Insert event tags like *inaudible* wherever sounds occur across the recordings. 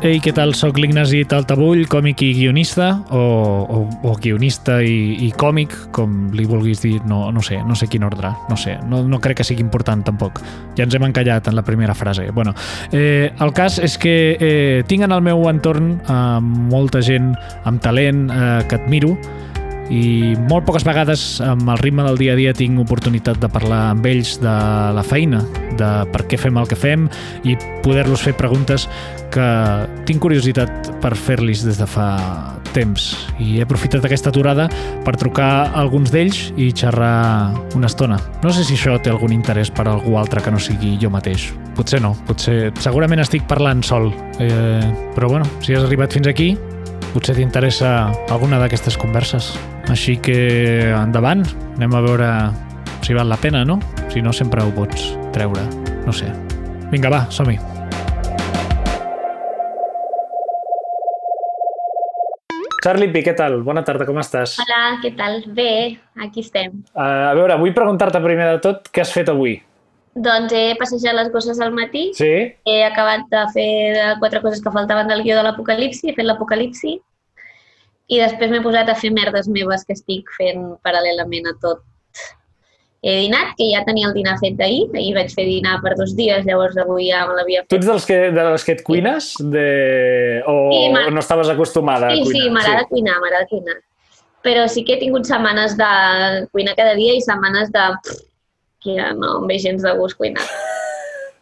Ei, què tal? Soc l'Ignasi Taltabull, còmic i guionista, o, o, o guionista i, i còmic, com li vulguis dir, no, no sé, no sé quin ordre, no sé, no, no crec que sigui important tampoc. Ja ens hem encallat en la primera frase. Bueno, eh, el cas és que eh, tinc en el meu entorn eh, molta gent amb talent eh, que admiro, i molt poques vegades amb el ritme del dia a dia tinc oportunitat de parlar amb ells de la feina, de per què fem el que fem i poder-los fer preguntes que tinc curiositat per fer-los des de fa temps i he aprofitat aquesta aturada per trucar a alguns d'ells i xerrar una estona. No sé si això té algun interès per a algú altre que no sigui jo mateix. Potser no, potser... Segurament estic parlant sol, eh, però bueno, si has arribat fins aquí, potser t'interessa alguna d'aquestes converses. Així que endavant, anem a veure si val la pena, no? Si no, sempre ho pots treure. No sé. Vinga, va, som-hi. Charlie Pi, què tal? Bona tarda, com estàs? Hola, què tal? Bé, aquí estem. Uh, a veure, vull preguntar-te primer de tot què has fet avui. Doncs he passejat les gosses al matí. Sí? He acabat de fer quatre coses que faltaven del guió de l'Apocalipsi, he fet l'Apocalipsi, i després m'he posat a fer merdes meves que estic fent paral·lelament a tot. He dinat, que ja tenia el dinar fet d'ahir, ahir vaig fer dinar per dos dies, llavors avui ja me l'havia fet. Tu ets dels que, de les que et cuines? De... O, Sí, o no estaves acostumada Sí, a cuinar? sí, m'agrada cuinar, m'agrada cuinar. Però sí que he tingut setmanes de cuinar cada dia i setmanes de... pff, que ja no em ve gens de gust cuinar.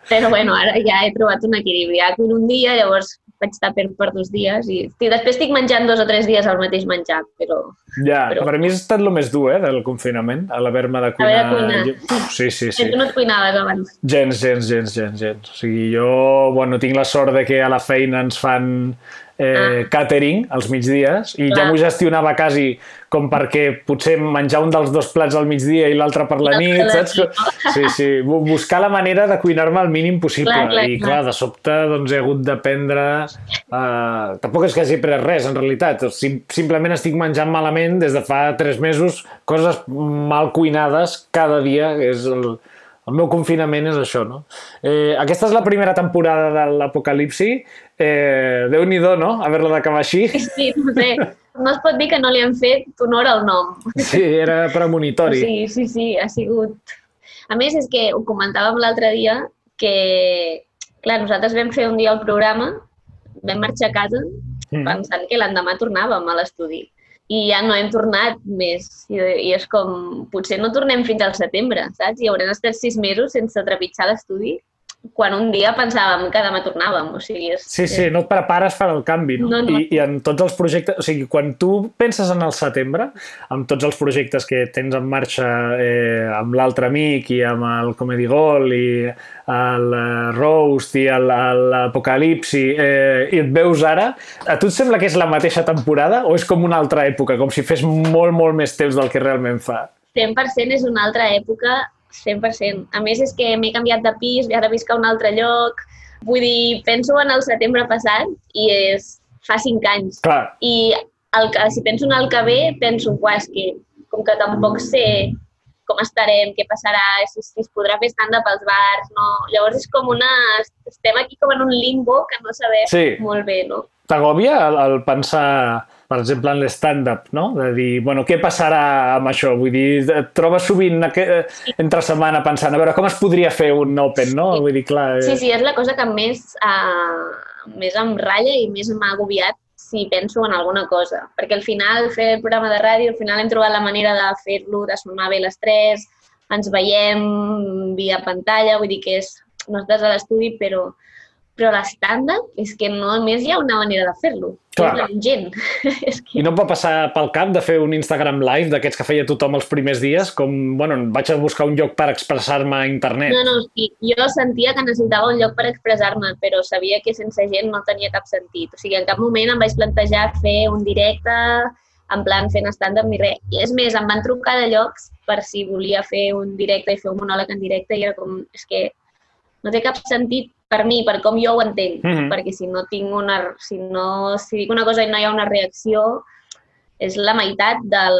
Però bueno, ara ja he trobat un equilibri. Ja cuino un dia, llavors vaig estar per, per dos dies i, i després estic menjant dos o tres dies el mateix menjar, però Ja, Però- per a mi ha estat el més dur, eh, del confinament, a l'haver-me de cuinar. De cuinar. Jo- Uf, sí, sí. sí. tu no et cuinaves abans. Gens, gens, gens, gens, gens. O sigui, jo, bueno, tinc la sort de que a la feina ens fan eh, catering als migdies i ja Clar. m'ho gestionava quasi com perquè potser menjar un dels dos plats al migdia i l'altre per la nit, la saps? *laughs* Sí, sí, bu- buscar la manera de cuinar-me el mínim possible. Clar, clar, I clar. clar, de sobte doncs, he hagut d'aprendre... Uh, tampoc és que hagi pres res, en realitat. Sim simplement estic menjant malament des de fa tres mesos coses mal cuinades cada dia. És el, el meu confinament és això, no? Eh, aquesta és la primera temporada de l'Apocalipsi. Eh, Déu-n'hi-do, no? Haver-la d'acabar així. Sí, no sé, no es pot dir que no li han fet honor al nom. Sí, era premonitori. Sí, sí, sí, ha sigut... A més, és que ho comentàvem l'altre dia, que, clar, nosaltres vam fer un dia el programa, vam marxar a casa Mm. pensant que l'endemà tornàvem a l'estudi. I ja no hem tornat més. I, I és com, potser no tornem fins al setembre, saps? I haurem estat sis mesos sense trepitjar l'estudi, quan un dia pensàvem que demà tornàvem. O sigui, és, Sí, sí, no et prepares per al canvi, no? No, no. I, I en tots els projectes... O sigui, quan tu penses en el setembre, amb tots els projectes que tens en marxa eh, amb l'altre amic i amb el Comedy Gold i el eh, Roast i l'Apocalipsi eh, i et veus ara, a tu et sembla que és la mateixa temporada o és com una altra època, com si fes molt, molt més temps del que realment fa? 100% és una altra època, 100%. A més, és que m'he canviat de pis, ara visc a un altre lloc. Vull dir, penso en el setembre passat i és fa cinc anys. Clar, I el que, si penso en el que ve, penso, uah, és que com que tampoc sé com estarem, què passarà, si, si es podrà fer stand-up als bars, no? Llavors és com una... Estem aquí com en un limbo que no sabem Sí. molt bé, no? T'agòbia el, el pensar, per exemple, en l'stand-up, no? De dir, bueno, què passarà amb això? Vull dir, et trobes sovint eh, entre setmana pensant, a veure, com es podria fer un open, no? Vull dir, clar... eh, Sí, sí, és la cosa que més, uh, més em ratlla i més m'ha agobiat si penso en alguna cosa. Perquè al final fer el programa de ràdio, al final hem trobat la manera de fer-lo, de sonar bé les tres, ens veiem via pantalla, vull dir que és, no estàs a l'estudi, però, però l'estàndard és que només hi ha una manera de fer-lo. Clar. És amb gent. *laughs* és que... I no et va passar pel cap de fer un Instagram live d'aquests que feia tothom els primers dies? Com, bueno, vaig a buscar un lloc per expressar-me a internet. No, no, sí, jo sentia que necessitava un lloc per expressar-me, però sabia que sense gent no tenia cap sentit. O sigui, en cap moment em vaig plantejar fer un directe en plan fent stand-up ni res. I és més, em van trucar de llocs per si volia fer un directe i fer un monòleg en directe i era com, és que no té cap sentit per mi, per com jo ho entenc, Mhm. perquè si no tinc una, si no, si dic una cosa i no hi ha una reacció, és la meitat del,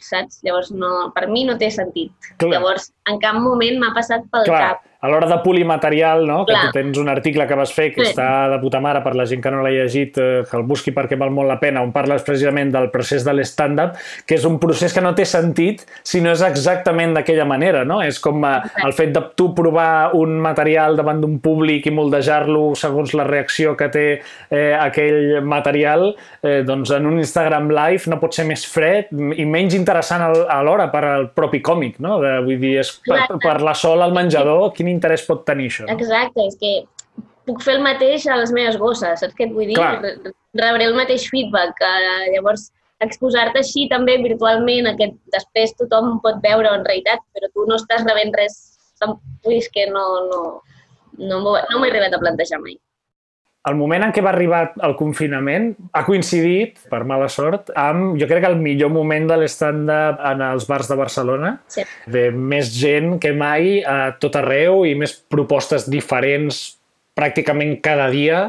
saps? Llavors, no, per mi no té sentit. Clar. Llavors, en cap moment m'ha passat pel Clar, cap. A l'hora de polir material, no? que tu tens un article que vas fer que Sí. està de puta mare per la gent que no l'ha llegit, eh, que el busqui perquè val molt la pena, on parles precisament del procés de l'stand-up, que és un procés que no té sentit si no és exactament d'aquella manera, no? És com eh, el fet de tu provar un material davant d'un públic i moldejar-lo segons la reacció que té eh, aquell material, eh, doncs en un Instagram Live no pot ser més fred i menys interessant al- alhora per al propi còmic, no? De, vull dir, és per la sol al menjador, quin interès pot tenir això? No? Exacte, és que puc fer el mateix a les meves bosses, saps què et vull dir? Clar. Re- Rebré el mateix feedback. Eh, llavors, exposar-te així també virtualment, que després tothom pot veure en realitat, però tu no estàs rebent res, tam- vull dir, és que no, no, no no m'ho he arribat a plantejar mai. El moment en què va arribar el confinament ha coincidit, per mala sort, amb, jo crec que el millor moment de l'stand-up en els bars de Barcelona. Sí. De més gent que mai a tot arreu i més propostes diferents pràcticament cada dia,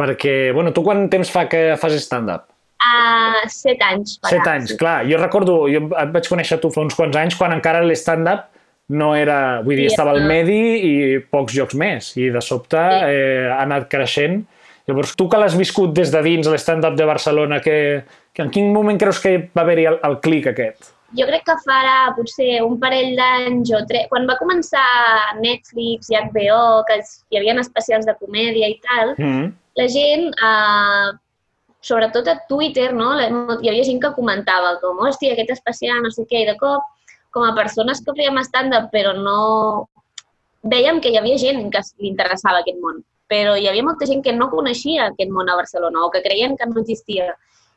perquè, bueno, tu quant temps fa que fas stand-up? A set anys. Set anys, sí. clar. Jo recordo, jo et vaig conèixer tu fa uns quants anys, quan encara l'stand-up no era... Vull dir, estava al medi i pocs jocs més. I de sobte eh, ha anat creixent. Llavors, tu que l'has viscut des de dins l'stand-up de Barcelona, que, que en quin moment creus que va haver-hi el, el clic aquest? Jo crec que farà potser un parell d'anys o tres... Quan va començar Netflix i HBO, que hi havia especials de comèdia i tal, Mm. la gent, eh, sobretot a Twitter, no? Hi havia gent que comentava com, hòstia, aquest especial, no sé què, i de cop, com a persones que fèiem stand-up, però no... Veiem que hi havia gent que li interessava aquest món, però hi havia molta gent que no coneixia aquest món a Barcelona o que creien que no existia.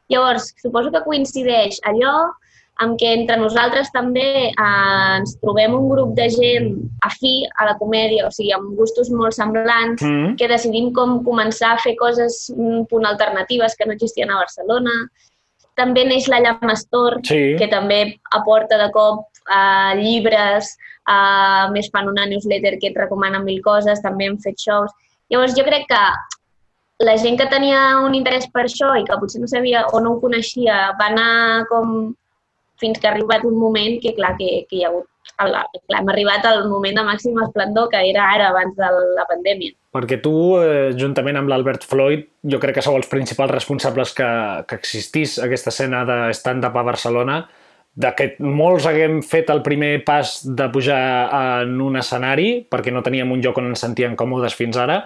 Llavors, suposo que coincideix allò amb què entre nosaltres també eh, ens trobem un grup de gent afí a la comèdia, o sigui, amb gustos molt semblants, Mm. que decidim com començar a fer coses un punt alternatives que no existien a Barcelona. També neix la Llamastor, Sí. que també aporta de cop a llibres, a més fan una newsletter que et recomana mil coses, també hem fet shows. Llavors jo crec que la gent que tenia un interès per això i que potser no sabia o no ho coneixia va anar com fins que ha arribat un moment que, clar, que, que hi ha hagut... Clar, hem arribat al moment de màxim esplendor, que era ara, abans de la pandèmia. Perquè tu, eh, juntament amb l'Albert Floyd, jo crec que sou els principals responsables que, que existís aquesta escena de stand-up a Barcelona, de que molts haguem fet el primer pas de pujar en un escenari, perquè no teníem un lloc on ens sentíem còmodes fins ara,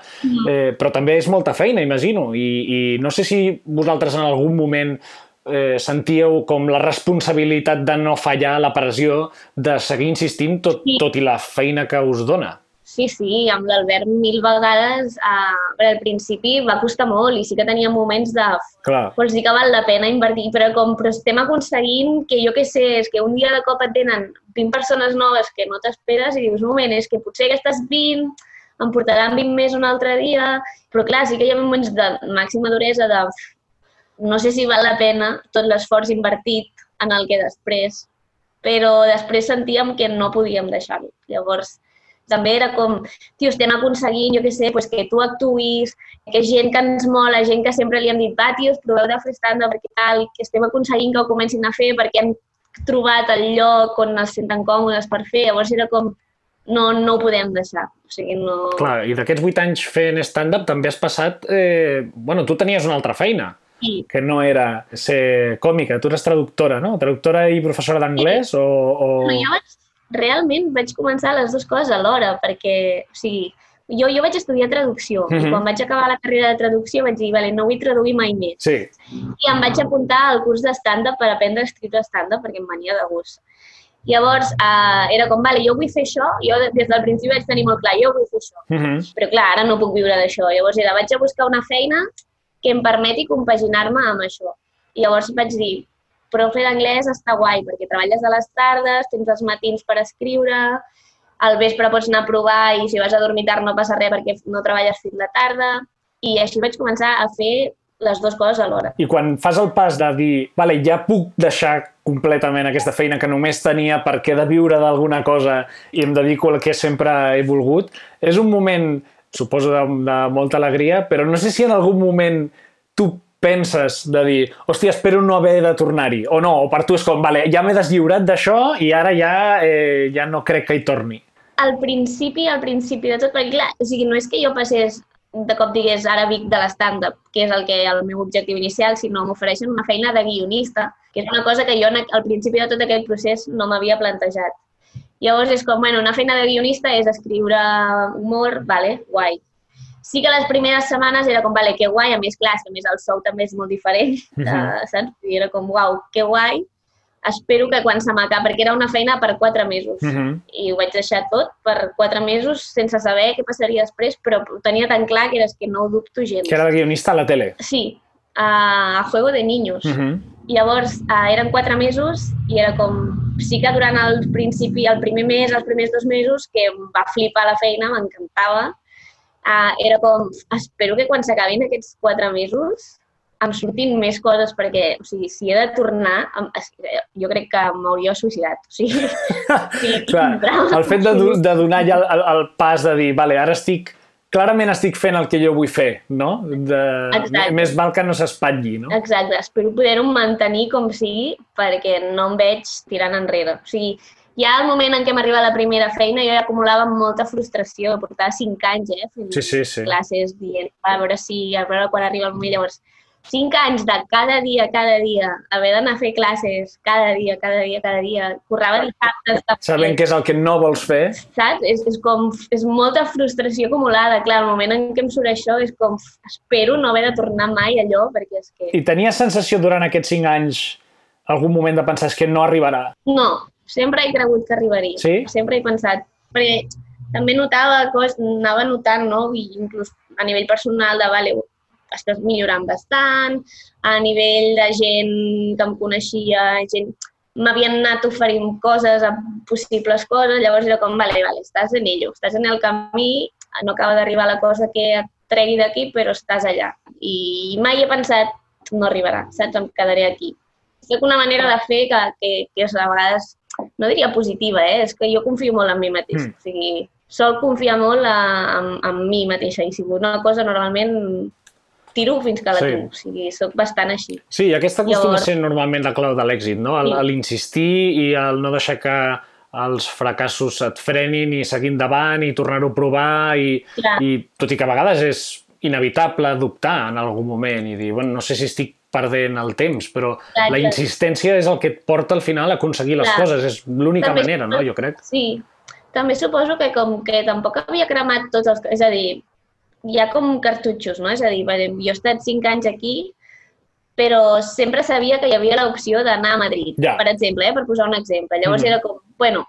eh, però també és molta feina, imagino, i, i no sé si vosaltres en algun moment eh, sentíeu com la responsabilitat de no fallar, la pressió de seguir insistint tot, Sí. tot i la feina que us dona. Sí, sí, amb l'Albert mil vegades, eh, al principi va costar molt i sí que tenia moments de Clar. vols dir que val la pena invertir, però com però estem aconseguint que jo què sé, és que un dia de cop et venen 20 persones noves que no t'esperes i dius, un moment, és que potser aquestes 20 em portaran 20 més un altre dia, però clar, sí que hi ha moments de màxima duresa de no sé si val la pena tot l'esforç invertit en el que després, però després sentíem que no podíem deixar-ho. Llavors, també era com, tio, estem aconseguint, jo què sé, pues, que tu actuïs, que gent que ens mola, gent que sempre li hem dit, va, tios, proveu de fer stand perquè tal, que estem aconseguint que ho comencin a fer perquè hem trobat el lloc on es senten còmodes per fer. Llavors era com, no, no ho podem deixar. O sigui, no... Clar, i d'aquests vuit anys fent stand-up també has passat... Eh, bueno, tu tenies una altra feina, Sí. que no era ser còmica, tu eres traductora, no? Traductora i professora d'anglès o... o... No, jo vaig, realment vaig començar les dues coses alhora, perquè, o sigui, jo, jo vaig estudiar traducció Mhm. i quan vaig acabar la carrera de traducció vaig dir, vale, no vull traduir mai més. Sí, I em vaig apuntar al curs de stand-up per aprendre a escriure stand-up perquè em venia de gust. Llavors, eh, era com, vale, jo vull fer això, jo des del principi vaig tenir molt clar, jo vull fer això. uh -huh. Però clar, ara no puc viure d'això. Llavors era, vaig a buscar una feina que em permeti compaginar-me amb això. I llavors vaig dir, profe d'anglès està guai, perquè treballes a les tardes, tens els matins per escriure, al vespre pots anar a provar i si vas a dormir tard no passa res perquè no treballes fins la tarda. I així vaig començar a fer les dues coses alhora. I quan fas el pas de dir, vale, ja puc deixar completament aquesta feina que només tenia perquè he de viure d'alguna cosa i em dedico al que sempre he volgut, és un moment, suposo, de, de molta alegria, però no sé si en algun moment tu penses de dir, hòstia, espero no haver de tornar-hi, o no, o per tu és com, vale, ja m'he deslliurat d'això i ara ja, eh, ja no crec que hi torni. al principi, al principi de tot, perquè clar, o sigui, no és que jo passés de cop digués ara Vic de l'estàndard, que és el que el meu objectiu inicial, sinó m'ofereixen una feina de guionista, que és una cosa que jo al principi de tot aquest procés no m'havia plantejat. Llavors és com, bueno, una feina de guionista és escriure humor, vale, guai. Sí que les primeres setmanes era com, vale, que guai, a més, clar, a més el sou també és molt diferent, uh -huh. uh, saps? I era com, uau, que guai, espero que quan se m'acaba, perquè era una feina per quatre mesos. Uh -huh. I ho vaig deixar tot per quatre mesos sense saber què passaria després, però ho tenia tan clar que era que no ho dubto gens. Que era el guionista a la tele. Sí, a, a Juego de Niños. Uh -huh. I llavors uh, eren quatre mesos i era com... Sí que durant el principi, el primer mes, els primers dos mesos, que em va flipar la feina, m'encantava, uh, era com, espero que quan s'acabin aquests quatre mesos em surtin més coses perquè, o sigui, si he de tornar, jo crec que m'hauria suïcidat. O sigui, *laughs* sí, Clar, el fet de, de donar ja el, el pas de dir, vale, ara estic clarament estic fent el que jo vull fer, no? De... Més val que no s'espatlli, no? Exacte, espero poder-ho mantenir com sigui perquè no em veig tirant enrere. O sigui, ja al moment en què m'arriba la primera feina jo ja acumulava molta frustració, portava cinc anys, eh, fent sí, sí, sí. classes, dient, a veure si, a veure quan arriba el moment, llavors cinc anys de cada dia, cada dia, haver d'anar a fer classes cada dia, cada dia, cada dia, currava dissabtes. Sabent què és el que no vols fer. Saps? És, és com, és molta frustració acumulada. Clar, el moment en què em surt això és com, espero no haver de tornar mai allò, perquè és que... I tenies sensació durant aquests cinc anys algun moment de pensar que no arribarà? No, sempre he cregut que arribaria. Sí? Sempre he pensat, perquè també notava coses, anava notant, no? I inclús a nivell personal de, vale, estàs millorant bastant, a nivell de gent que em coneixia, gent m'havien anat oferint coses, possibles coses, llavors era com, vale, vale, estàs en ello, estàs en el camí, no acaba d'arribar la cosa que et tregui d'aquí, però estàs allà. I mai he pensat, no arribarà, saps? Em quedaré aquí. És una manera de fer que, que, que és a vegades, no diria positiva, eh? és que jo confio molt en mi mateix. Mm. O sigui, sol confiar molt en, en mi mateixa i si vull una cosa normalment tiro fins que la sí. tinc. O sigui, soc bastant així. Sí, i aquesta acostuma Llavors... a ser normalment la clau de l'èxit, no? Sí. L'insistir i el no deixar que els fracassos et frenin i seguir endavant i tornar-ho a provar i, i tot i que a vegades és inevitable dubtar en algun moment i dir, bueno, no sé si estic perdent el temps, però clar, la insistència és el que et porta al final a aconseguir les clar. coses. És l'única manera, no? Jo crec. Sí. També suposo que com que tampoc havia cremat tots els... És a dir, hi ha com cartutxos, no? És a dir, jo he estat cinc anys aquí, però sempre sabia que hi havia l'opció d'anar a Madrid, ja. per exemple, eh? per posar un exemple. Llavors mm. era com, bueno,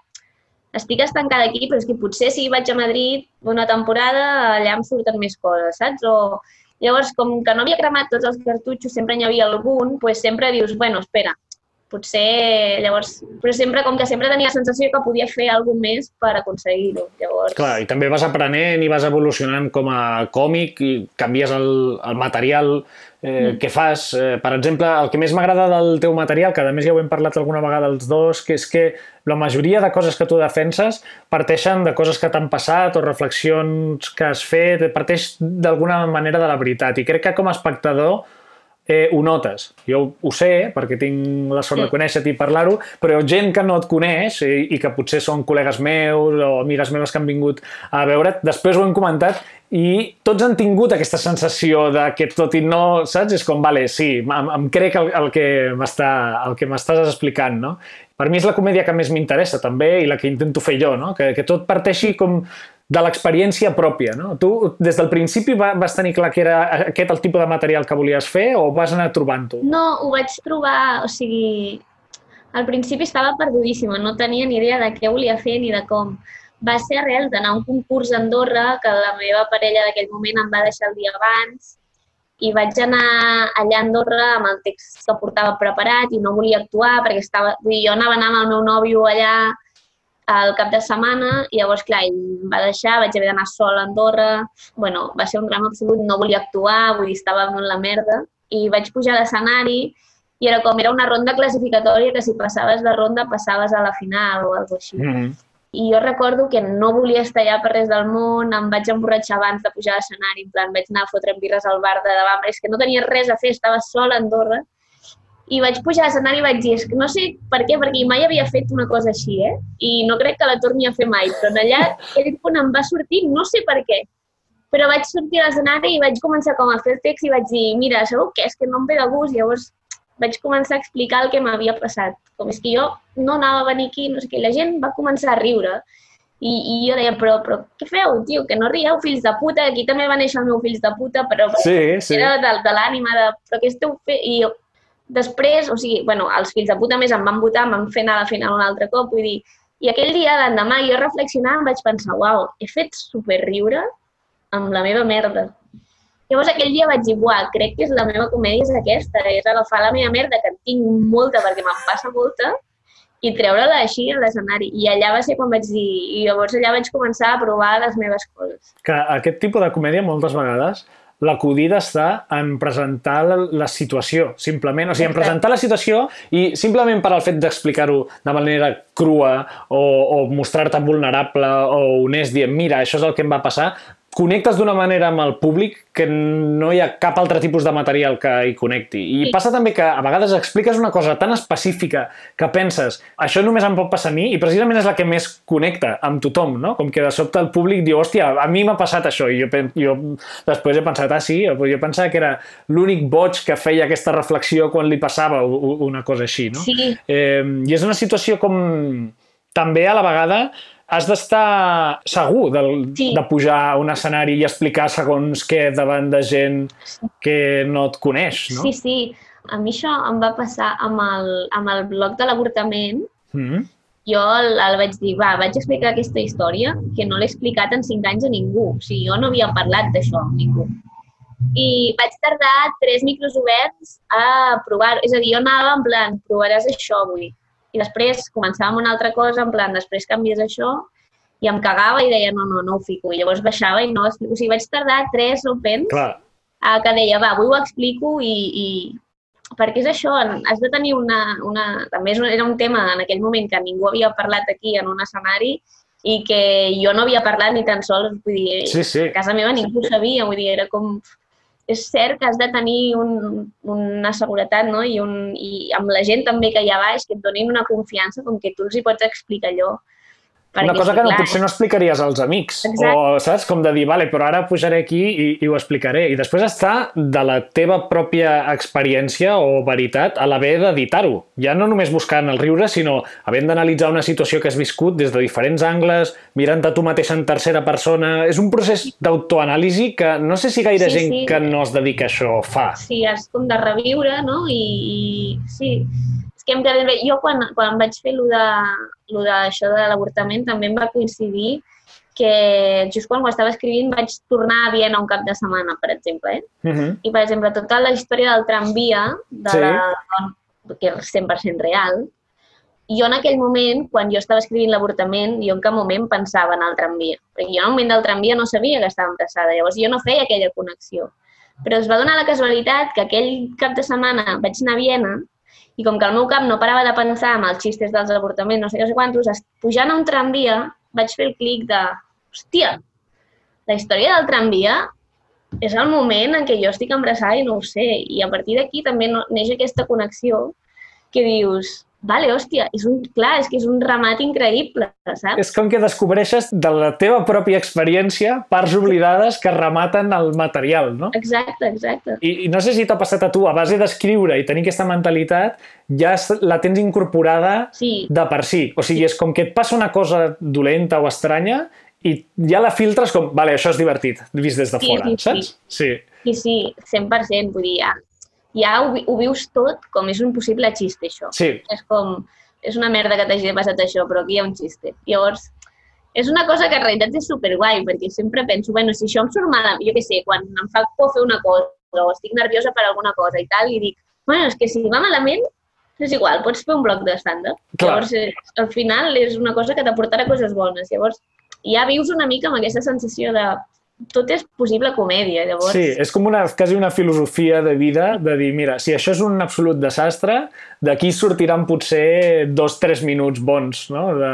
estic estancada aquí, però és que potser si vaig a Madrid una temporada, allà em surten més coses, saps? O llavors, com que no havia cremat tots els cartutxos, sempre n'hi havia algun, doncs sempre dius, bueno, espera, potser llavors... Però sempre, com que sempre tenia la sensació que podia fer alguna més per aconseguir-ho. Llavors... Clar, i també vas aprenent i vas evolucionant com a còmic i canvies el, el material eh, mm. que fas. Eh, per exemple, el que més m'agrada del teu material, que a més ja ho hem parlat alguna vegada els dos, que és que la majoria de coses que tu defenses parteixen de coses que t'han passat o reflexions que has fet, parteix d'alguna manera de la veritat. I crec que com a espectador eh, ho notes. Jo ho sé, perquè tinc la sort de conèixer-te i parlar-ho, però gent que no et coneix i, i que potser són col·legues meus o amigues meves que han vingut a veure't, després ho hem comentat i tots han tingut aquesta sensació de que tot i no, saps? És com, vale, sí, em, em crec el, el que m'estàs explicant, no? Per mi és la comèdia que més m'interessa també i la que intento fer jo, no? Que, que tot parteixi com de l'experiència pròpia, no? Tu, des del principi vas tenir clar que era aquest el tipus de material que volies fer o vas anar trobant-ho? No, ho vaig trobar, o sigui, al principi estava perdudíssima, no tenia ni idea de què volia fer ni de com. Va ser arrel d'anar a un concurs a Andorra, que la meva parella d'aquell moment em va deixar el dia abans, i vaig anar allà a Andorra amb el text que portava preparat i no volia actuar perquè estava... Vull dir, jo anava anar amb el meu nòvio allà al cap de setmana i llavors, clar, ell em va deixar, vaig haver d'anar sola a Andorra, bueno, va ser un drama absolut, no volia actuar, vull dir, estava en la merda, i vaig pujar a l'escenari i era com, era una ronda classificatòria que si passaves la ronda passaves a la final o alguna així. Mm -hmm. I jo recordo que no volia estar allà per res del món, em vaig emborratxar abans de pujar a l'escenari, en plan, vaig anar a fotre birres al bar de davant, és que no tenia res a fer, estava sola a Andorra, i vaig pujar a l'escenari i vaig dir, és que no sé per què, perquè mai havia fet una cosa així, eh? I no crec que la torni a fer mai, però allà aquell punt em va sortir, no sé per què, però vaig sortir a l'escenari i vaig començar com a fer el text i vaig dir, mira, sabeu què? És que no em ve de gust. Llavors vaig començar a explicar el que m'havia passat. Com és que jo no anava a venir aquí, no sé què, la gent va començar a riure. I, i jo deia, però, però què feu, tio? Que no rieu, fills de puta, aquí també va néixer el meu fills de puta, però sí, sí. era de, de l'ànima de, però què esteu fent? I jo, després, o sigui, bueno, els fills de puta més em van votar, em van fer anar a la final un altre cop, vull dir, i aquell dia, l'endemà, jo reflexionant vaig pensar, uau, he fet superriure amb la meva merda. Llavors aquell dia vaig dir, buah, crec que és la meva comèdia és aquesta, és agafar la meva merda, que en tinc molta perquè me'n passa molta, i treure-la així a l'escenari. I allà va ser quan vaig dir... I llavors allà vaig començar a provar les meves coses. Que aquest tipus de comèdia moltes vegades l'acudida està en presentar la, la situació, simplement. O sigui, en presentar la situació i simplement per al fet d'explicar-ho de manera crua o, o mostrar-te vulnerable o honest dient, mira, això és el que em va passar, connectes d'una manera amb el públic que no hi ha cap altre tipus de material que hi connecti. I sí. passa també que a vegades expliques una cosa tan específica que penses això només em pot passar a mi i precisament és la que més connecta amb tothom, no? Com que de sobte el públic diu, hòstia, a mi m'ha passat això i jo, jo després he pensat, ah sí, jo pensava que era l'únic boig que feia aquesta reflexió quan li passava una cosa així, no? Sí. Eh, I és una situació com també a la vegada has d'estar segur de, sí. de pujar a un escenari i explicar segons què davant de gent que no et coneix, no? Sí, sí. A mi això em va passar amb el, amb el blog de l'avortament. Mm -hmm. Jo el, el vaig dir, va, vaig explicar aquesta història que no l'he explicat en cinc anys a ningú. O sigui, jo no havia parlat d'això amb ningú. I vaig tardar tres micros oberts a provar-ho. És a dir, jo anava en plan, provaràs això avui i després començàvem una altra cosa, en plan, després canvies això, i em cagava i deia, no, no, no ho fico. I llavors baixava i no... O sigui, vaig tardar tres opens Clar. a que deia, va, avui ho explico i, i... Perquè és això, has de tenir una... una... També era un tema en aquell moment que ningú havia parlat aquí en un escenari i que jo no havia parlat ni tan sols, vull dir, sí, sí. a casa meva ningú ho sabia, vull dir, era com és cert que has de tenir un, una seguretat no? I, un, i amb la gent també que hi ha baix, que et donin una confiança com que tu els hi pots explicar allò perquè, una cosa que no, clar, potser no explicaries als amics. Exacte. O, saps? Com de dir, vale, però ara pujaré aquí i, i ho explicaré. I després està de la teva pròpia experiència o veritat a l'haver d'editar-ho. Ja no només buscant el riure, sinó havent d'analitzar una situació que has viscut des de diferents angles, mirant-te tu mateix en tercera persona... És un procés d'autoanàlisi que no sé si gaire sí, gent sí. que no es dedica a això fa. Sí, és com de reviure, no? I, i sí, que em quedat bé. Jo quan, quan vaig fer lo d'això de, de l'avortament també em va coincidir que just quan ho estava escrivint vaig tornar a Viena un cap de setmana, per exemple. Eh? Uh -huh. I, per exemple, tota la història del tramvia, de sí. la, que és 100% real, jo en aquell moment, quan jo estava escrivint l'avortament, jo en cap moment pensava en el tramvia. Perquè jo en el moment del tramvia no sabia que estava embarassada, llavors jo no feia aquella connexió. Però es va donar la casualitat que aquell cap de setmana vaig anar a Viena i com que el meu cap no parava de pensar en els xistes dels avortaments, no sé què sé quantos, pujant a un tramvia vaig fer el clic de, hòstia, la història del tramvia és el moment en què jo estic embarassada i no ho sé. I a partir d'aquí també neix aquesta connexió que dius, vale, hòstia, és un, clar, és que és un ramat increïble, saps? És com que descobreixes de la teva pròpia experiència parts oblidades que rematen el material, no? Exacte, exacte. I, i no sé si t'ha passat a tu, a base d'escriure i tenir aquesta mentalitat, ja la tens incorporada sí. de per si. O sigui, és com que et passa una cosa dolenta o estranya i ja la filtres com, vale, això és divertit, vist des de sí, fora, sí, saps? Sí, sí, sí 100%, vull dir, ja, ja ho, ho vius tot com és un possible xiste, això. Sí. És com, és una merda que t'hagi passat això, però aquí hi ha un xiste. Llavors, és una cosa que en realitat és superguai, perquè sempre penso, bueno, si això em surt malament, jo què sé, quan em fa por fer una cosa o estic nerviosa per alguna cosa i tal, i dic, bueno, és que si va malament, és igual, pots fer un bloc de stand-up. Llavors, eh, al final és una cosa que t'aportarà coses bones. Llavors, ja vius una mica amb aquesta sensació de tot és possible comèdia, llavors... Sí, és com una, quasi una filosofia de vida de dir, mira, si això és un absolut desastre, d'aquí sortiran potser dos, tres minuts bons, no? De,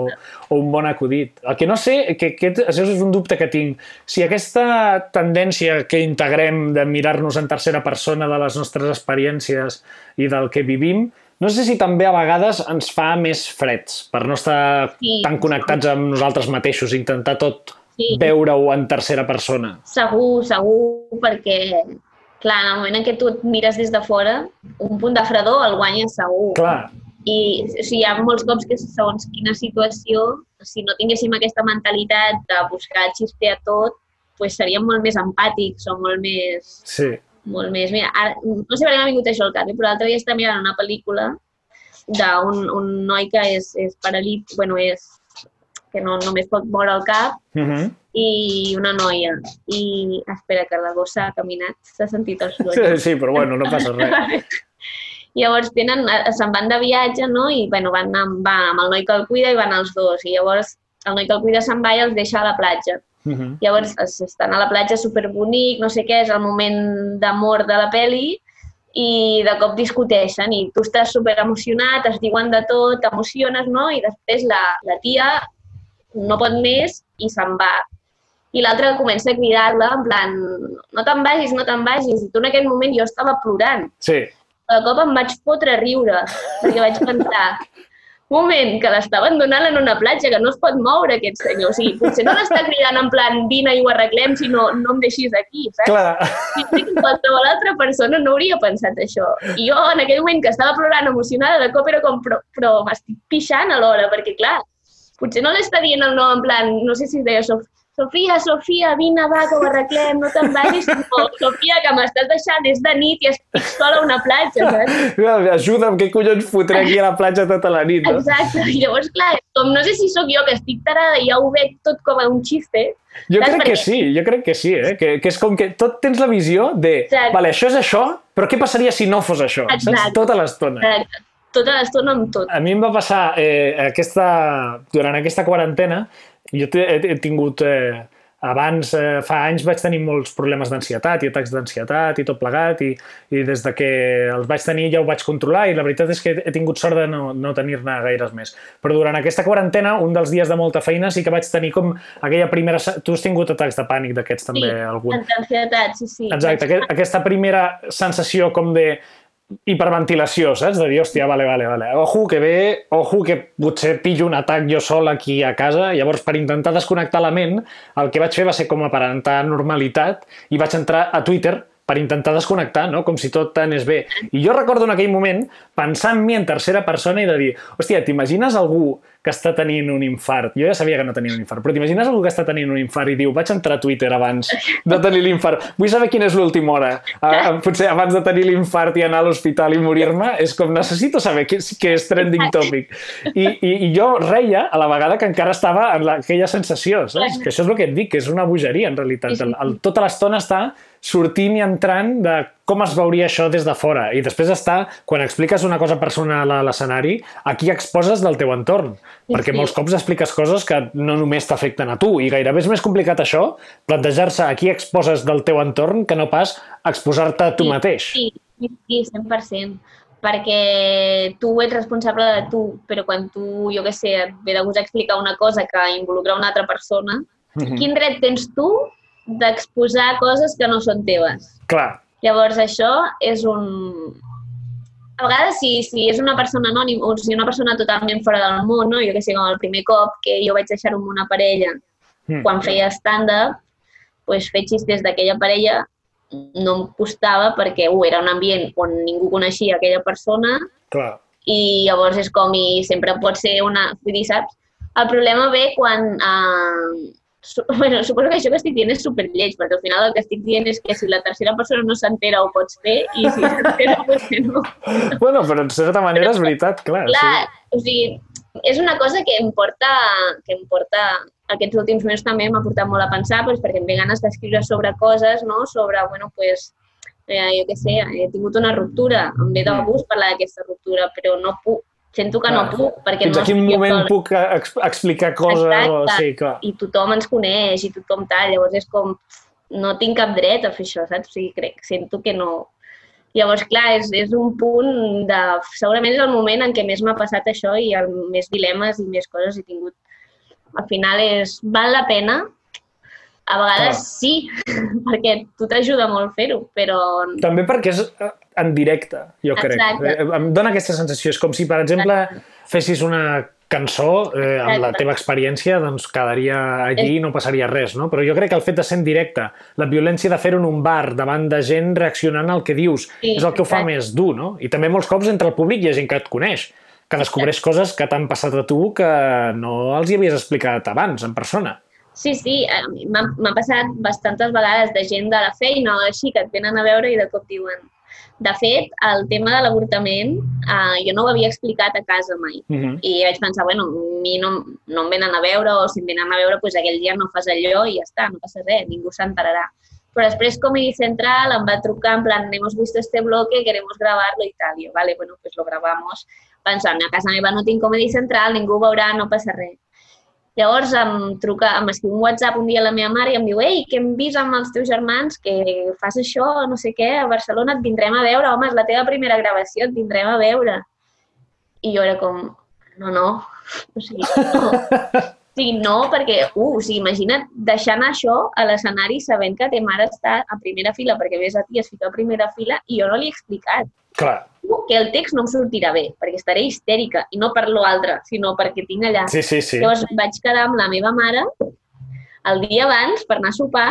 o, o un bon acudit. El que no sé, que aquest, això és un dubte que tinc, si aquesta tendència que integrem de mirar-nos en tercera persona de les nostres experiències i del que vivim, no sé si també a vegades ens fa més freds per no estar sí. tan connectats amb nosaltres mateixos, intentar tot sí. veure-ho en tercera persona. Segur, segur, perquè clar, en el moment en què tu et mires des de fora, un punt de fredor el guanyes segur. Clar. I o sigui, hi ha molts cops que segons quina situació, si no tinguéssim aquesta mentalitat de buscar xisper a tot, pues seríem molt més empàtics o molt més... Sí. Molt més... Mira, ara, no sé per què m'ha vingut això al cap, eh, però l'altre dia estava mirant una pel·lícula d'un un noi que és, és paralític, bueno, és que no només pot moure el cap, uh Mhm. -huh. i una noia. I espera, que la gossa ha caminat, s'ha sentit el soroll. Sí, sí, però bueno, no passa res. *laughs* llavors tenen, eh, se'n van de viatge, no? I bueno, van amb, va amb el noi que el cuida i van els dos. I llavors el noi que el cuida se'n va i els deixa a la platja. Uh -huh. Llavors es- estan a la platja superbonic, no sé què, és el moment d'amor de la peli i de cop discuteixen i tu estàs super emocionat, es diuen de tot, t'emociones, no? I després la, la tia no pot més i se'n va. I l'altre comença a cridar-la en plan, no te'n vagis, no te'n vagis. I tu en aquell moment jo estava plorant. Sí. De cop em vaig fotre a riure, perquè vaig pensar, moment, que l'estaven donant en una platja, que no es pot moure aquest senyor. O sigui, potser no l'està cridant en plan, vine i ho arreglem, sinó no em deixis aquí, saps? Clar. I que qualsevol altra persona no hauria pensat això. I jo, en aquell moment que estava plorant emocionada, de cop era com, però, però m'estic pixant alhora, perquè clar, potser no l'està dient el nom en plan, no sé si es deia Sof Sofia, Sofia, vine, va, que ho arreglem, no te'n vagis. *laughs* No, Sofia, que m'estàs deixant, és de nit i estic sola a una platja, saps? Ajuda'm, què collons fotré aquí a la platja tota la nit, no? Exacte. I llavors, clar, com no sé si sóc jo que estic tarada i ja ho veig tot com a un xiste, Jo Saps crec per que sí, jo crec que sí, eh? Que, que és com que tot tens la visió de, Exacte. vale, això és això, però què passaria si no fos això? Saps? Exacte. Tota l'estona. eh, tota l'estona amb tot. A mi em va passar eh, aquesta, durant aquesta quarantena, jo he, he, tingut, eh, abans, eh, fa anys vaig tenir molts problemes d'ansietat i atacs d'ansietat i tot plegat i, i des de que els vaig tenir ja ho vaig controlar i la veritat és que he tingut sort de no, no tenir-ne gaires més. Però durant aquesta quarantena, un dels dies de molta feina, sí que vaig tenir com aquella primera... Tu has tingut atacs de pànic d'aquests també, algun? Ansietat, sí, sí. Exacte, aquest, aquesta primera sensació com de hiperventilació, saps? De dir, hòstia, vale, vale, vale. Ojo que ve, ojo que potser pillo un atac jo sol aquí a casa. Llavors, per intentar desconnectar la ment, el que vaig fer va ser com aparentar normalitat i vaig entrar a Twitter per intentar desconnectar, no? com si tot anés bé. I jo recordo en aquell moment pensar en mi en tercera persona i de dir, hòstia, t'imagines algú que està tenint un infart? Jo ja sabia que no tenia un infart, però t'imagines algú que està tenint un infart i diu, vaig entrar a Twitter abans de tenir l'infart, vull saber quina és l'última hora. Ah, potser abans de tenir l'infart i anar a l'hospital i morir-me, és com necessito saber què és, què és trending topic. I, i, I jo reia a la vegada que encara estava en la, aquella sensació, saps? Que això és el que et dic, que és una bogeria en realitat. El, el, tota l'estona està sortint i entrant de com es veuria això des de fora. I després està, quan expliques una cosa personal a l'escenari, aquí exposes del teu entorn. Sí, perquè sí. molts cops expliques coses que no només t'afecten a tu. I gairebé és més complicat això, plantejar-se aquí exposes del teu entorn que no pas exposar-te a tu Sí, mateix. Sí, sí, sí, 100%. Perquè tu ets responsable de tu, però quan tu, jo què sé, et ve de gust explicar una cosa que involucra una altra persona, Mhm. quin dret tens tu d'exposar coses que no són teves? Clar, Llavors, això és un... A vegades, si, si és una persona anònima o si una persona totalment fora del món, no? jo que sé, com el primer cop que jo vaig deixar-ho amb una parella Mm. quan feia stand-up, pues, fer xistes d'aquella parella no em costava perquè uh, era un ambient on ningú coneixia aquella persona clar. i llavors és com i sempre pot ser una... Vull dir, saps? El problema ve quan... Su *laughs* bueno, suposo que això que estic dient és superlleig, perquè al final el que estic dient és que si la tercera persona no s'entera ho pots fer i si s'entera *laughs* potser no. Bueno, però en certa manera és veritat, clar. Clar, o sigui, és una cosa que em porta, que em porta aquests últims mesos també m'ha portat molt a pensar doncs, perquè em ve ganes d'escriure sobre coses, no? sobre, bueno, pues, eh, jo què sé, he tingut una ruptura, em ve de gust parlar d'aquesta ruptura, però no puc, sento que no Clar. puc, perquè Fins no a quin moment sola. puc ex explicar coses? O... Exacte. Sí, clar. I tothom ens coneix i tothom tal, llavors és com, no tinc cap dret a fer això, saps? O sigui, crec, sento que no... Llavors, clar, és, és un punt de... Segurament és el moment en què més m'ha passat això i el, més dilemes i més coses he tingut. Al final és... Val la pena? A vegades Clar. sí, *laughs* perquè tu t'ajuda molt fer-ho, però També perquè és eh, en directe, jo crec. Exacte. Eh, Em dóna aquesta sensació. És com si, per exemple, fessis una cançó eh, amb la Exacte. teva experiència, doncs quedaria allí i no passaria res, no? Però jo crec que el fet de ser en directe, la violència de fer-ho en un bar davant de gent reaccionant al que dius, Sí, és el que ho fa exacte. més dur, no? I també molts cops entre el públic hi ha gent que et coneix, que descobreix coses que t'han passat a tu que no els hi havies explicat abans, en persona. Sí, sí, m'ha m'ha passat bastantes vegades de gent de la feina o així que et venen a veure i de cop diuen de fet, el tema de l'avortament eh, jo no ho havia explicat a casa mai. Uh -huh. I vaig pensar, bueno, a mi no, no em venen a veure o si em venen a veure, doncs aquell dia no fas allò i ja està, no passa res, ningú s'enterarà. Però després Comedy Central em va trucar en plan, hemos visto este bloque, queremos grabarlo y tal. I jo, vale, bueno, pues lo grabamos. Pensant, a casa meva no tinc Comedy Central, ningú ho veurà, no passa res. Llavors em truca, em escriu un WhatsApp un dia a la meva mare i em diu ei, que hem vist amb els teus germans que fas això, no sé què, a Barcelona et vindrem a veure, home, és la teva primera gravació, et vindrem a veure. I jo era com, no, no, o sigui, no. *laughs* O sigui, no, perquè, uh, o sigui, imagina't deixar anar això a l'escenari sabent que ta mare està a primera fila, perquè ves a ti, es fica a primera fila, i jo no li he explicat Clar, que el text no em sortirà bé, perquè estaré histèrica, i no per l'altre, sinó perquè tinc allà. sí, sí, sí. Llavors vaig quedar amb la meva mare el dia abans per anar a sopar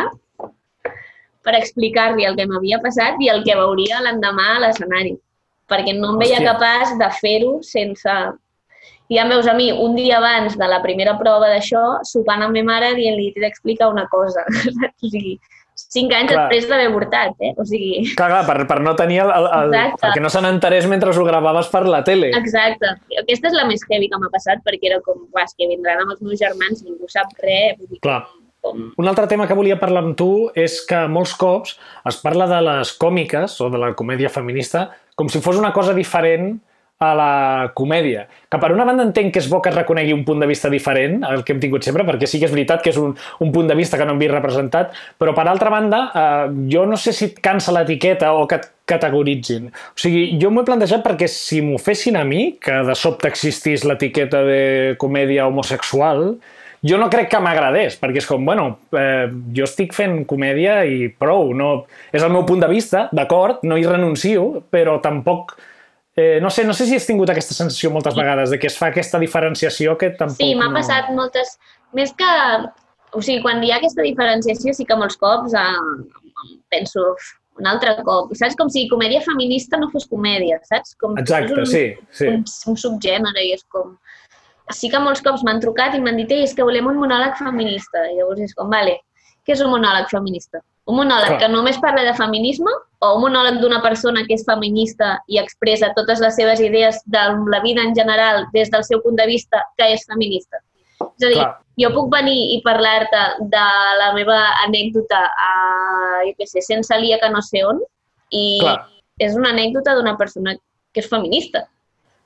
per explicar-li el que m'havia passat i el que veuria l'endemà a l'escenari. Perquè no em veia Hòstia. capaç de fer-ho sense... I ja em veus a mi un dia abans de la primera prova d'això, sopant amb ma mare dient-li t'he d'explicar una cosa. *laughs* o sigui, cinc anys Clar. després d'haver avortat, eh? O sigui, Clar, clar, per, per no tenir el, el, el, Exacte. perquè no se n'enterés mentre ho gravaves per la tele. Exacte. Aquesta és la més heavy que m'ha passat perquè era com, uah, que vindran amb els meus germans, ningú sap res. Vull dir, Clar. Com, Un altre tema que volia parlar amb tu és que molts cops es parla de les còmiques o de la comèdia feminista com si fos una cosa diferent a la comèdia. Que per una banda entenc que és bo que es reconegui un punt de vista diferent al que hem tingut sempre, perquè sí que és veritat que és un, un punt de vista que no hem vist representat, però per altra banda, eh, jo no sé si et cansa l'etiqueta o que et categoritzin. O sigui, jo m'ho he plantejat perquè si m'ho fessin a mi, que de sobte existís l'etiqueta de comèdia homosexual, jo no crec que m'agradés, perquè és com, bueno, eh, jo estic fent comèdia i prou, no, és el meu punt de vista, d'acord, no hi renuncio, però tampoc, eh, no sé, no sé si has tingut aquesta sensació moltes vegades, de que es fa aquesta diferenciació que tampoc sí, m'ha no... passat moltes... Més que... O sigui, quan hi ha aquesta diferenciació sí que molts cops eh, penso "Uf, un altre cop. Saps? Com si comèdia feminista no fos comèdia, saps? Com Exacte, un, sí, sí. Un, un subgènere i és com... Sí que molts cops m'han trucat i m'han dit "Ei, és que volem un monòleg feminista. I llavors és com, vale, què és un monòleg feminista? Un monòleg Clar. que només parla de feminisme o un monòleg d'una persona que és feminista i expressa totes les seves idees de la vida en general des del seu punt de vista que és feminista? És a dir, Clar. jo puc venir i parlar-te de la meva anècdota a, jo què sé, sense lia que no sé on i Clar. és una anècdota d'una persona que és feminista,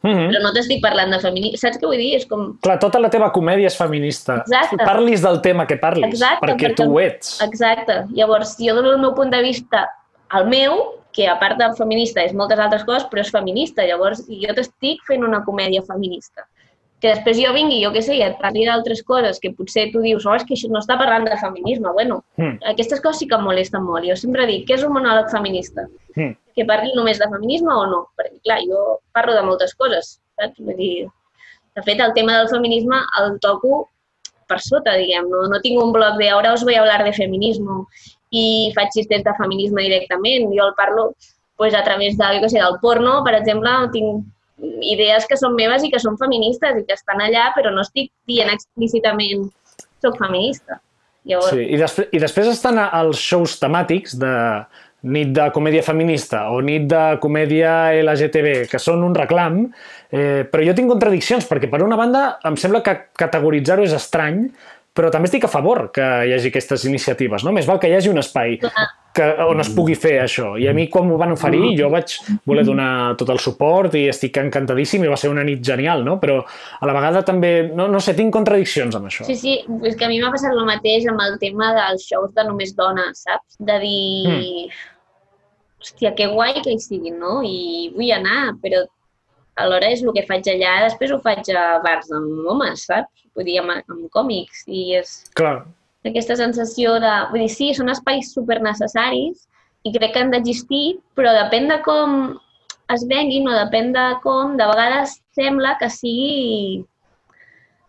Mm -hmm. però no t'estic parlant de feminisme. Saps què vull dir? És com... Clar, tota la teva comèdia és feminista. Exacte. Parlis del tema que parlis, Exacte, perquè, perquè- tu ho ets. Exacte. Llavors, jo dono el meu punt de vista al meu, que a part de feminista és moltes altres coses, però és feminista. Llavors, jo t'estic fent una comèdia feminista. Que després jo vingui, jo què sé, i et parli d'altres coses que potser tu dius, oh, és que això no està parlant de feminisme. Bueno, Mm. aquestes coses sí que em molesten molt. Jo sempre dic, què és un monòleg feminista? Mm. Que parli només de feminisme o no? Perquè, clar, jo parlo de moltes coses, saps? Vull dir, de fet, el tema del feminisme el toco per sota, diguem. No, no tinc un blog de ahora os voy a hablar de feminismo i faig xistes de feminisme directament. Jo el parlo pues, a través de, jo què sé, del porno, per exemple, tinc idees que són meves i que són feministes i que estan allà, però no estic dient explícitament soc feminista. Llavors, Sí, i, després, i després estan els shows temàtics de nit de comèdia feminista o nit de comèdia LGTB, que són un reclam, eh, però jo tinc contradiccions, perquè per una banda em sembla que categoritzar-ho és estrany, però també estic a favor que hi hagi aquestes iniciatives, no? Més val que hi hagi un espai que, on es pugui fer això. I a mi, quan m'ho van oferir, jo vaig voler donar tot el suport i estic encantadíssim i va ser una nit genial, no? Però a la vegada també, no, no sé, tinc contradiccions amb això. Sí, sí, és que a mi m'ha passat el mateix amb el tema dels shows de només dones, saps? De dir, Mm. hòstia, que guai que hi siguin, no? I vull anar, però alhora és el que faig allà, després ho faig a bars amb homes, saps? Vull dir, amb, amb còmics, i és Clar, aquesta sensació de... Vull dir, sí, són espais super necessaris i crec que han d'existir, però depèn de com es venguin o depèn de com, de vegades sembla que sigui...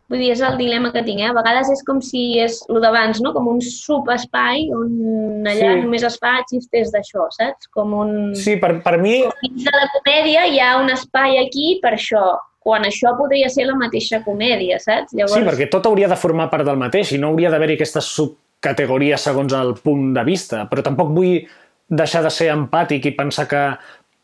Vull dir, és el dilema que tinc, eh? A vegades és com si és el d'abans, no? Com un subespai on allà Sí. només es fa xistes d'això, saps? Com un... sí, per, per mi Dins de la comèdia hi ha un espai aquí per això, quan això podria ser la mateixa comèdia, saps? Sí, perquè tot hauria de formar part del mateix i no hauria d'haver-hi aquestes subcategories segons el punt de vista, però tampoc vull deixar de ser empàtic i pensar que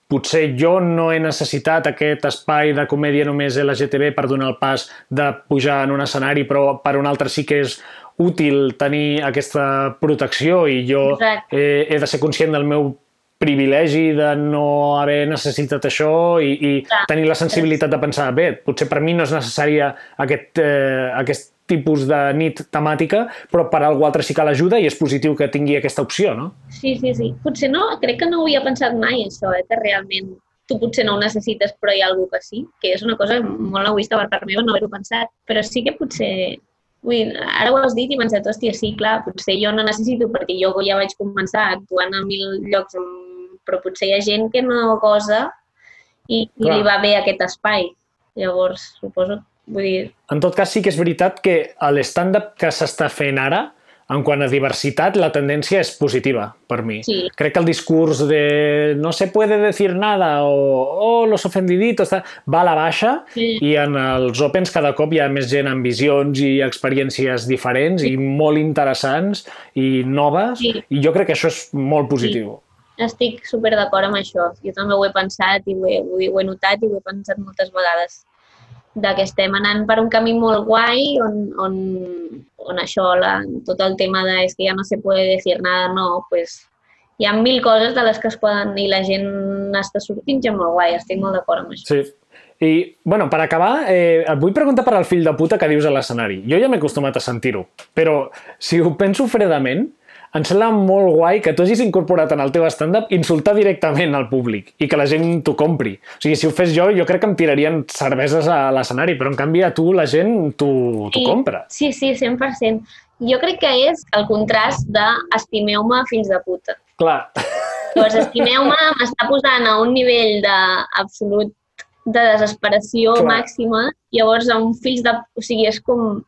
potser jo no he necessitat aquest espai de comèdia només LGTB per donar el pas de pujar en un escenari, però per un altre sí que és útil tenir aquesta protecció i jo Exacte. he, he de ser conscient del meu privilegi de no haver necessitat això i, i Clar. tenir la sensibilitat de pensar, bé, potser per mi no és necessària aquest, eh, aquest tipus de nit temàtica, però per algú altre sí que l'ajuda i és positiu que tingui aquesta opció, no? Sí, sí, sí. Potser no, crec que no ho havia pensat mai, això, eh, que realment tu potser no ho necessites, però hi ha algú que sí, que és una cosa molt egoista per part meva no haver-ho pensat, però sí que potser... Vull, dir, ara ho has dit i he pensat, hòstia, sí, clar, potser jo no necessito, perquè jo ja vaig començar actuant a mil llocs, però potser hi ha gent que no gosa i, i Clar. li va bé aquest espai. Llavors, suposo, vull dir, En tot cas, sí que és veritat que l'stand-up que s'està fent ara, en quant a diversitat, la tendència és positiva, per mi. Sí. Crec que el discurs de no se puede decir nada o oh, los ofendiditos va a la baixa Sí. i en els Opens cada cop hi ha més gent amb visions i experiències diferents i molt interessants i noves Sí. i jo crec que això és molt positiu. estic super d'acord amb això. Jo també ho he pensat i ho he, ho he notat i ho he pensat moltes vegades de que estem anant per un camí molt guai on, on, on això, la, tot el tema de és que ja no se puede decir nada, no, pues hi ha mil coses de les que es poden i la gent està sortint ja molt guai, estic molt d'acord amb això. Sí. I, bueno, per acabar, eh, et vull preguntar per al fill de puta que dius a l'escenari. Jo ja m'he acostumat a sentir-ho, però si ho penso fredament, em sembla molt guai que tu hagis incorporat en el teu stand-up insultar directament al públic i que la gent t'ho compri. O sigui, si ho fes jo, jo crec que em tirarien cerveses a l'escenari, però en canvi a tu la gent t'ho t'ho compra. Sí, sí, 100%. Jo crec que és el contrast de estimeu-me fills de puta. Clar. Llavors, estimeu-me *laughs* m'està posant a un nivell de absolut de desesperació Clar. màxima, llavors a un fills de... O sigui, és com...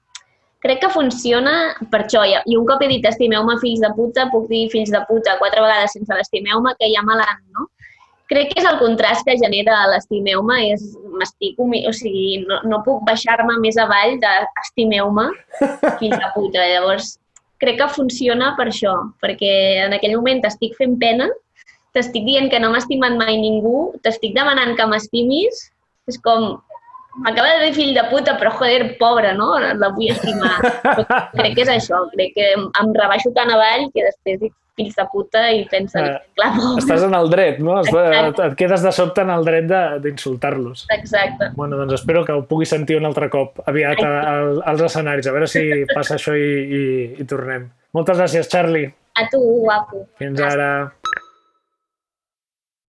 Crec que funciona per això. I un cop he dit estimeu-me fills de puta, puc dir fills de puta quatre vegades sense l'estimeu-me, que ja me no? Crec que és el contrast que genera l'estimeu-me, és m'estic o sigui, no, no puc baixar-me més avall de estimeu-me fills de puta. Llavors, crec que funciona per això, perquè en aquell moment t'estic fent pena, t'estic dient que no m'ha estimat mai ningú, t'estic demanant que m'estimis, és com, m'acaba de dir fill de puta, però joder, pobra, no? La vull estimar. Però *laughs* crec que és això, crec que em, rebaixo tan avall que després dic fills de puta i pensa, Eh, clar, pobra. Estàs en el dret, no? Exacte. et quedes de sobte en el dret de- d'insultar-los. Exacte. Bueno, doncs espero que ho pugui sentir un altre cop aviat a, a, als escenaris, a veure si passa això i, i, i tornem. Moltes gràcies, Charlie. A tu, guapo. Fins ara.